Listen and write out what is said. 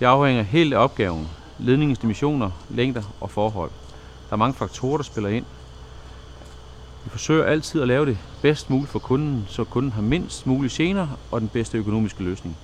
Det afhænger helt af opgaven, ledningens dimensioner, længder og forhold. Der er mange faktorer, der spiller ind. Vi forsøger altid at lave det bedst muligt for kunden, så kunden har mindst mulige gener og den bedste økonomiske løsning.